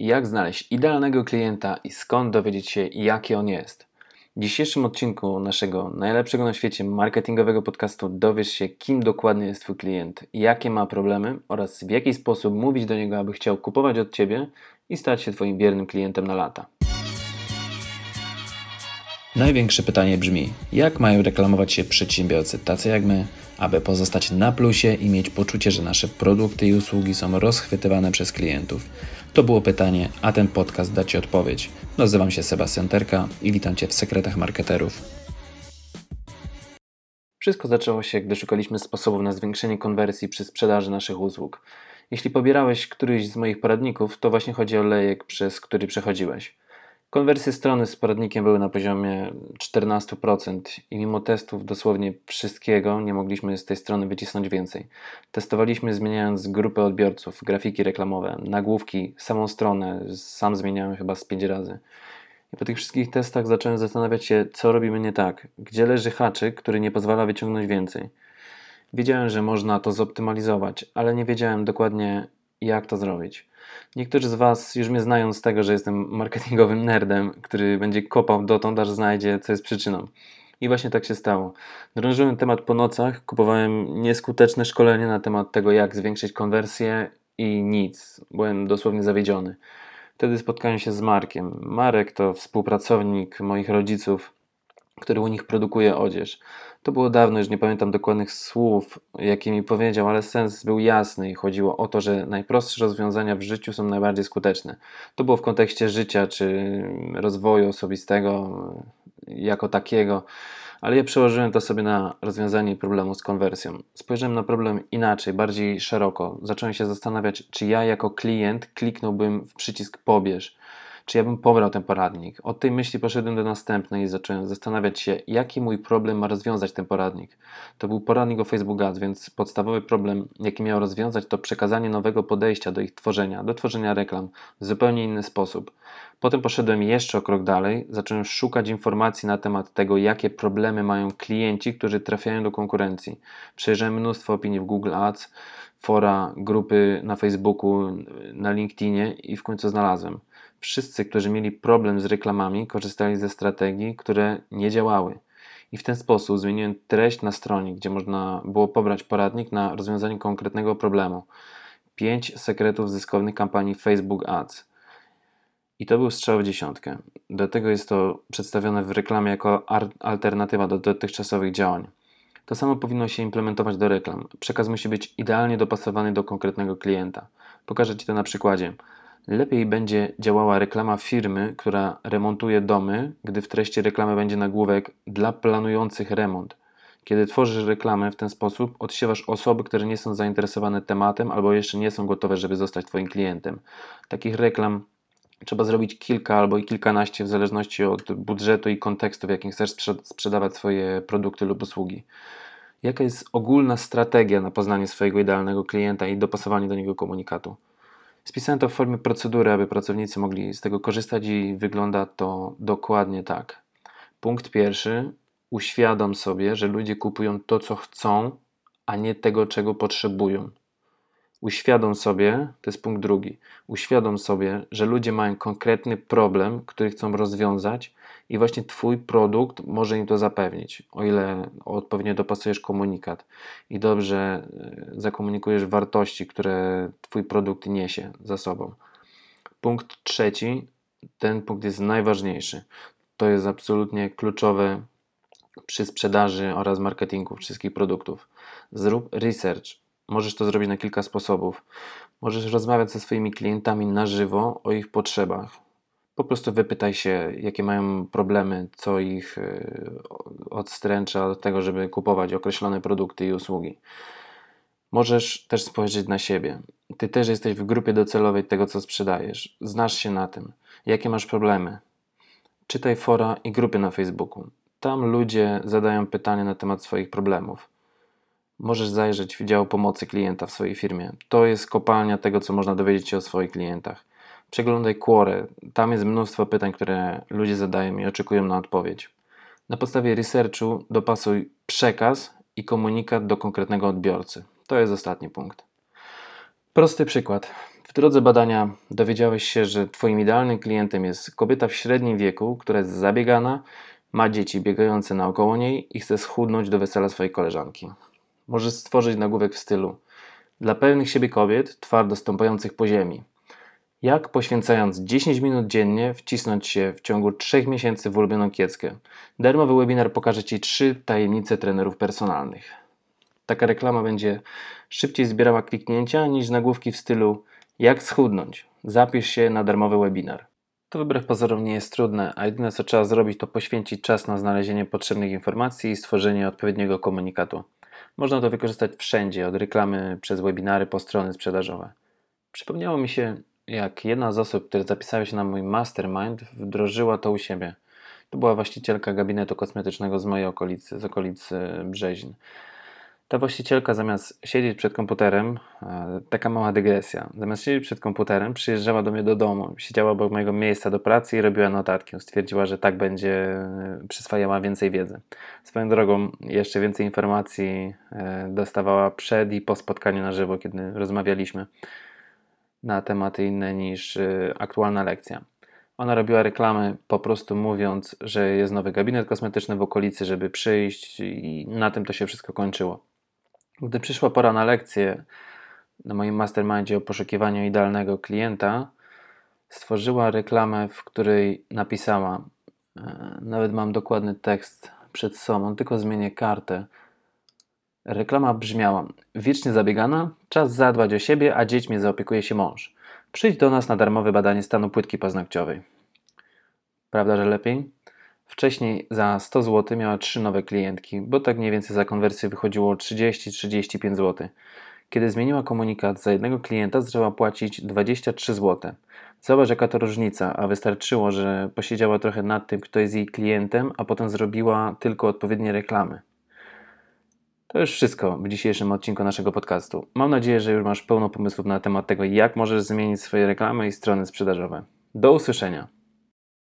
Jak znaleźć idealnego klienta i skąd dowiedzieć się, jaki on jest? W dzisiejszym odcinku naszego najlepszego na świecie marketingowego podcastu dowiesz się, kim dokładnie jest Twój klient, jakie ma problemy oraz w jaki sposób mówić do niego, aby chciał kupować od Ciebie i stać się Twoim wiernym klientem na lata. Największe pytanie brzmi: jak mają reklamować się przedsiębiorcy tacy jak my, aby pozostać na plusie i mieć poczucie, że nasze produkty i usługi są rozchwytywane przez klientów? To było pytanie, a ten podcast da Ci odpowiedź. Nazywam się Sebastian Terka i witam Cię w Sekretach Marketerów. Wszystko zaczęło się, gdy szukaliśmy sposobów na zwiększenie konwersji przy sprzedaży naszych usług. Jeśli pobierałeś któryś z moich poradników, to właśnie chodzi o lejek, przez który przechodziłeś. Konwersje strony z poradnikiem były na poziomie 14% i mimo testów dosłownie wszystkiego nie mogliśmy z tej strony wycisnąć więcej. Testowaliśmy zmieniając grupę odbiorców, grafiki reklamowe, nagłówki, samą stronę, sam zmieniałem chyba z 5 razy. I po tych wszystkich testach zacząłem zastanawiać się, co robimy nie tak, gdzie leży haczyk, który nie pozwala wyciągnąć więcej. Wiedziałem, że można to zoptymalizować, ale nie wiedziałem dokładnie, jak to zrobić. Niektórzy z Was już mnie znają z tego, że jestem marketingowym nerdem, który będzie kopał dotąd, aż znajdzie, co jest przyczyną. I właśnie tak się stało. Drążyłem temat po nocach, kupowałem nieskuteczne szkolenie na temat tego, jak zwiększyć konwersję i nic. Byłem dosłownie zawiedziony. Wtedy spotkałem się z Markiem. Marek to współpracownik moich rodziców, który u nich produkuje odzież. To było dawno, już nie pamiętam dokładnych słów, jakie mi powiedział, ale sens był jasny i chodziło o to, że najprostsze rozwiązania w życiu są najbardziej skuteczne. To było w kontekście życia czy rozwoju osobistego jako takiego, ale ja przełożyłem to sobie na rozwiązanie problemu z konwersją. Spojrzałem na problem inaczej, bardziej szeroko. Zacząłem się zastanawiać, czy ja jako klient kliknąłbym w przycisk pobierz czy ja bym pobrał ten poradnik. Od tej myśli poszedłem do następnej i zacząłem zastanawiać się, jaki mój problem ma rozwiązać ten poradnik. To był poradnik o Facebook Ads, więc podstawowy problem, jaki miał rozwiązać, to przekazanie nowego podejścia do ich tworzenia, do tworzenia reklam w zupełnie inny sposób. Potem poszedłem jeszcze o krok dalej, zacząłem szukać informacji na temat tego, jakie problemy mają klienci, którzy trafiają do konkurencji. Przejrzałem mnóstwo opinii w Google Ads, fora, grupy na Facebooku, na LinkedInie i w końcu znalazłem wszyscy, którzy mieli problem z reklamami, korzystali ze strategii, które nie działały. I w ten sposób zmieniłem treść na stronie, gdzie można było pobrać poradnik na rozwiązanie konkretnego problemu. 5 sekretów zyskownych kampanii Facebook Ads. I to był strzał w dziesiątkę. Do tego jest to przedstawione w reklamie jako alternatywa do dotychczasowych działań. To samo powinno się implementować do reklam. Przekaz musi być idealnie dopasowany do konkretnego klienta. Pokażę Ci to na przykładzie. Lepiej będzie działała reklama firmy, która remontuje domy, gdy w treści reklamy będzie nagłówek dla planujących remont. Kiedy tworzysz reklamę w ten sposób, odsiewasz osoby, które nie są zainteresowane tematem albo jeszcze nie są gotowe, żeby zostać Twoim klientem. Takich reklam trzeba zrobić kilka albo i kilkanaście w zależności od budżetu i kontekstu, w jakim chcesz sprzedawać swoje produkty lub usługi. Jaka jest ogólna strategia na poznanie swojego idealnego klienta i dopasowanie do niego komunikatu? Spisałem to w formie procedury, aby pracownicy mogli z tego korzystać i wygląda to dokładnie tak. Punkt pierwszy. Uświadom sobie, że ludzie kupują to, co chcą, a nie tego, czego potrzebują. Uświadom sobie, to jest punkt drugi, uświadom sobie, że ludzie mają konkretny problem, który chcą rozwiązać i właśnie Twój produkt może im to zapewnić, o ile odpowiednio dopasujesz komunikat i dobrze e, zakomunikujesz wartości, które Twój produkt niesie za sobą. Punkt trzeci, ten punkt jest najważniejszy. To jest absolutnie kluczowe przy sprzedaży oraz marketingu wszystkich produktów. Zrób research Możesz to zrobić na kilka sposobów. Możesz rozmawiać ze swoimi klientami na żywo o ich potrzebach. Po prostu wypytaj się, jakie mają problemy, co ich y, odstręcza od tego, żeby kupować określone produkty i usługi. Możesz też spojrzeć na siebie. Ty też jesteś w grupie docelowej tego, co sprzedajesz. Znasz się na tym. Jakie masz problemy? Czytaj fora i grupy na Facebooku. Tam ludzie zadają pytania na temat swoich problemów możesz zajrzeć w dział pomocy klienta w swojej firmie. To jest kopalnia tego, co można dowiedzieć się o swoich klientach. Przeglądaj Quora. Tam jest mnóstwo pytań, które ludzie zadają i oczekują na odpowiedź. Na podstawie researchu dopasuj przekaz i komunikat do konkretnego odbiorcy. To jest ostatni punkt. Prosty przykład. W drodze badania dowiedziałeś się, że Twoim idealnym klientem jest kobieta w średnim wieku, która jest zabiegana, ma dzieci biegające naokoło niej i chce schudnąć do wesela swojej koleżanki. Możesz stworzyć nagłówek w stylu dla pewnych siebie kobiet, twardo stąpających po ziemi. Jak poświęcając 10 minut dziennie wcisnąć się w ciągu 3 miesięcy w ulubioną kieckę? Darmowy webinar pokaże Ci 3 tajemnice trenerów personalnych. Taka reklama będzie szybciej zbierała kliknięcia niż nagłówki w stylu jak schudnąć. Zapisz się na darmowy webinar. To wbrew pozorom nie jest trudne, a jedyne co trzeba zrobić to poświęcić czas na znalezienie potrzebnych informacji i stworzenie odpowiedniego komunikatu. Można to wykorzystać wszędzie, od reklamy przez webinary po strony sprzedażowe. Przypomniało mi się, jak jedna z osób, które zapisały się na mój mastermind, wdrożyła to u siebie. To była właścicielka gabinetu kosmetycznego z mojej okolicy, z okolicy Brzeźn. Ta właścicielka zamiast siedzieć przed komputerem, e, taka mała dygresja, zamiast siedzieć przed komputerem, przyjeżdżała do mnie do domu, siedziała obok mojego miejsca do pracy i robiła notatki. Stwierdziła, że tak będzie e, przyswajała więcej wiedzy. Swoją drogą, jeszcze więcej informacji e, dostawała przed i po spotkaniu na żywo, kiedy rozmawialiśmy na tematy inne niż aktualna lekcja. Ona robiła reklamy po prostu mówiąc, że jest nowy gabinet kosmetyczny w okolicy, żeby przyjść i na tym to się wszystko kończyło. Gdy przyszła pora na lekcję na moim mastermindzie o poszukiwaniu idealnego klienta, stworzyła reklamę, w której napisała, e, nawet mam dokładny tekst przed sobą, tylko zmienię kartę. Reklama brzmiała: Wiecznie zabiegana, czas zadbać o siebie, a dziećmi zaopiekuje się mąż. Przyjdź do nas na darmowe badanie stanu płytki paznokciowej. Prawda, że lepiej? Wcześniej za 100 zł miała 3 nowe klientki, bo tak mniej więcej za konwersję wychodziło 30-35 zł. Kiedy zmieniła komunikat, za jednego klienta zaczęła płacić 23 zł. Zobacz jaka to różnica, a wystarczyło, że posiedziała trochę nad tym, kto jest jej klientem, a potem zrobiła tylko odpowiednie reklamy. To już wszystko w dzisiejszym odcinku naszego podcastu. Mam nadzieję, że już masz pełno pomysłów na temat tego, jak możesz zmienić swoje reklamy i strony sprzedażowe. Do usłyszenia.